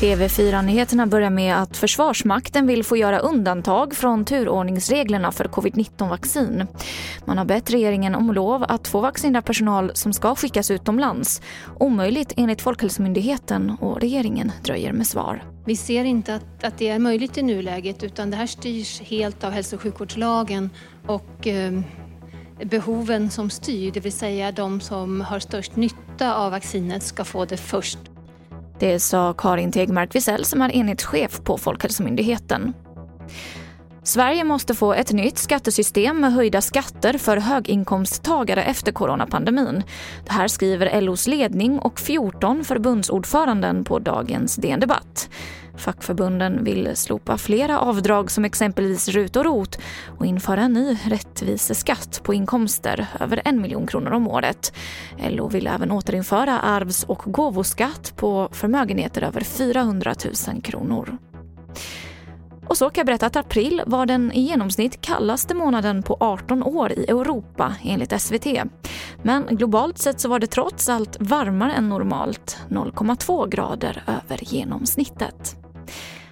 TV4-nyheterna börjar med att Försvarsmakten vill få göra undantag från turordningsreglerna för covid-19-vaccin. Man har bett regeringen om lov att få vaccinera personal som ska skickas utomlands. Omöjligt enligt Folkhälsomyndigheten och regeringen dröjer med svar. Vi ser inte att, att det är möjligt i nuläget utan det här styrs helt av hälso och sjukvårdslagen och eh, behoven som styr, det vill säga de som har störst nytta av vaccinet ska få det först. Det sa Karin Tegmark Wisell som är enhetschef på Folkhälsomyndigheten. Sverige måste få ett nytt skattesystem med höjda skatter för höginkomsttagare efter coronapandemin. Det här skriver LOs ledning och 14 förbundsordföranden på dagens DN Debatt. Fackförbunden vill slopa flera avdrag som exempelvis RUT och ROT och införa en ny rättviseskatt på inkomster över en miljon kronor om året. LO vill även återinföra arvs och gåvoskatt på förmögenheter över 400 000 kronor. Och så kan jag berätta att april var den i genomsnitt kallaste månaden på 18 år i Europa enligt SVT. Men globalt sett så var det trots allt varmare än normalt, 0,2 grader över genomsnittet.